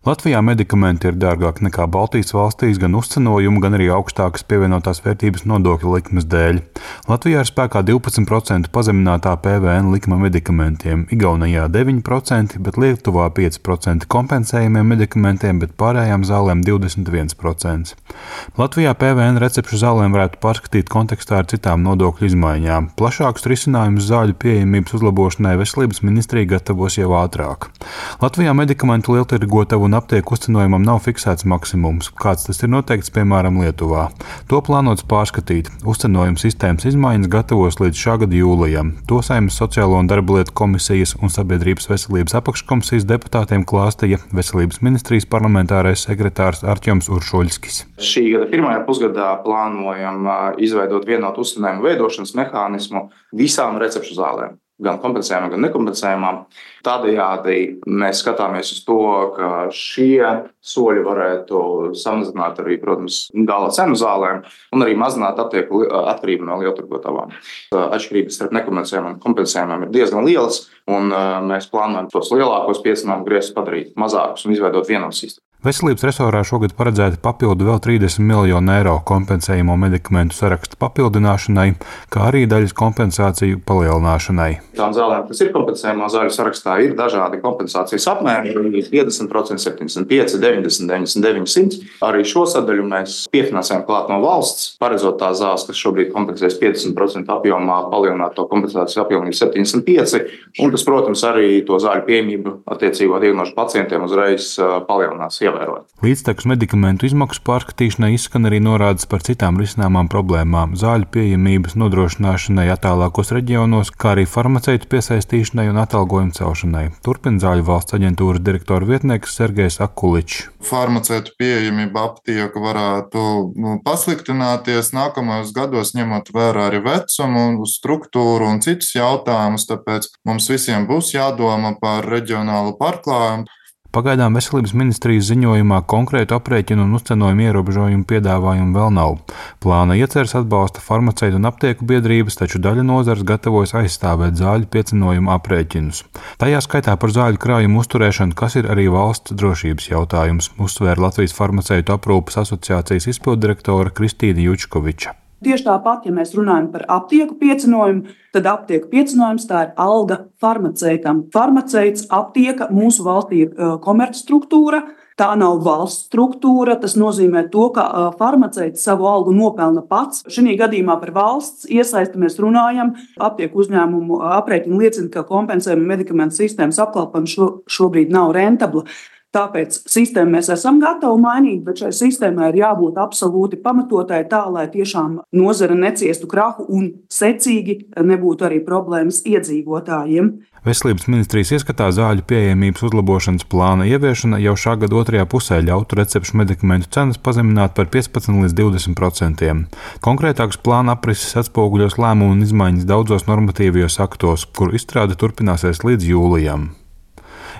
Latvijā medikamenti ir dārgāki nekā Baltijas valstīs gan uzcenojumu, gan arī augstākas pievienotās vērtības nodokļu likmes dēļ. Latvijā ir spēkā 12% pazeminātā PVN likme medikamentiem, Igaunijā 9%, bet Lietuvā 5% kompensējumiem medikamentiem, bet pārējām zālēm 21%. Latvijā PVN recepšu zālēm varētu pārskatīt kontekstā ar citām nodokļu izmaiņām. Plašākus risinājumus zāļu pieejamības uzlabošanai veselības ministrija gatavos jau ātrāk. Latvijā medikamentu lieltirgotavu un aptieku uzcenojumam nav fiksēts maksimums, kāds tas ir noteikts piemēram Lietuvā. To plānots pārskatīt. Uzcenojuma sistēmas izmaiņas gatavos līdz šā gada jūlijam. To saimnes Sociālo un darba lietu komisijas un Sabiedrības veselības apakškomisijas deputātiem klāstīja Veselības ministrijas parlamentārais sekretārs Arčuns Uršuļskis. Šī gada pirmajā pusgadā plānojam izveidot vienotu uzcenējumu veidošanas mehānismu visām recepšu zālēm gan kompensējumām, gan nekompensējumām. Tādējādi mēs skatāmies uz to, ka šie soļi varētu samazināt arī, protams, gala cenu zālēm un arī mazināt attieku atkarību no lielturgotavām. Atšķirības starp nekompensējumiem un kompensējumiem ir diezgan lielas, un mēs plānojam tos lielākos piecinājumu griezus padarīt mazākus un izveidot vienotu sistēmu. Veselības resorā šogad paredzēti papildu vēl 30 miljonu eiro kompensējumu medikamentu sarakstu papildināšanai, kā arī daļas kompensāciju palielināšanai. Tām zālēm, kas ir kompensējumā zāļu sarakstā, ir dažādi kompensācijas apmēri - 50%, 75, 90, 99, 100. Arī šo sadaļu mēs piefinansējam klāt no valsts, paredzot tās zāles, kas šobrīd kompensēs 50% apjomā, palielināt to kompensācijas apjomu līdz 75. Un tas, protams, arī to zāļu pieejamību attiecīgo diagnožu pacientiem uzreiz palielinās ievērojami. Līdztekus medikamentu izmaksu pārskatīšanai izskan arī norādes par citām risināmām problēmām - zāļu pieejamības nodrošināšanai attālākos reģionos, kā arī farmaceitu piesaistīšanai un atalgojumu celšanai. Turpina Zāļu valsts aģentūras direktora vietnieks Sergejs Akuličs. Farmaceitu pieejamība aptieka varētu nu, pasliktināties nākamajos gados, ņemot vērā arī vecumu, struktūru un citus jautājumus. Tāpēc mums visiem būs jādomā par reģionālu pārklājumu. Pagaidām veselības ministrijas ziņojumā konkrētu aprēķinu un uzcenojumu ierobežojumu piedāvājumu vēl nav. Plāna ieceres atbalsta farmaceitu un aptieku biedrības, taču daļa nozares gatavojas aizstāvēt zāļu piecinojumu aprēķinus. Tajā skaitā par zāļu krājumu uzturēšanu, kas ir arī valsts drošības jautājums, uzsvēra Latvijas farmaceitu aprūpas asociācijas izpildirektore Kristīna Jučkoviča. Tieši tāpat, ja mēs runājam par aptieku piecinājumu, tad aptieku piecinājums tā ir alga farmaceitam. Farmaceits aptieka mūsu valstī ir komercstruktūra. Tā nav valsts struktūra. Tas nozīmē, to, ka farmaceits savu algu nopelna pats. Šī gadījumā par valsts iesaisti mēs runājam. Aptieku uzņēmumu aprēķini liecina, ka kompensējuma medikamentu sistēmas apkalpojums šo, šobrīd nav rentabla. Tāpēc sistēmu mēs esam gatavi mainīt, bet šai sistēmai ir jābūt absolūti pamatotai tā, lai tiešām nozara neciestu krahu un secīgi nebūtu arī problēmas iedzīvotājiem. Veselības ministrijas ieskatā zāļu pieejamības uzlabošanas plāna ieviešana jau šā gada otrajā pusē ļautu recepšu medikamentu cenas pazemināt par 15 līdz 20 procentiem. Konkrētāks plāna aprises atspoguļos lēmumu un izmaiņas daudzos normatīvajos aktos, kuru izstrāde turpināsies līdz jūlijam.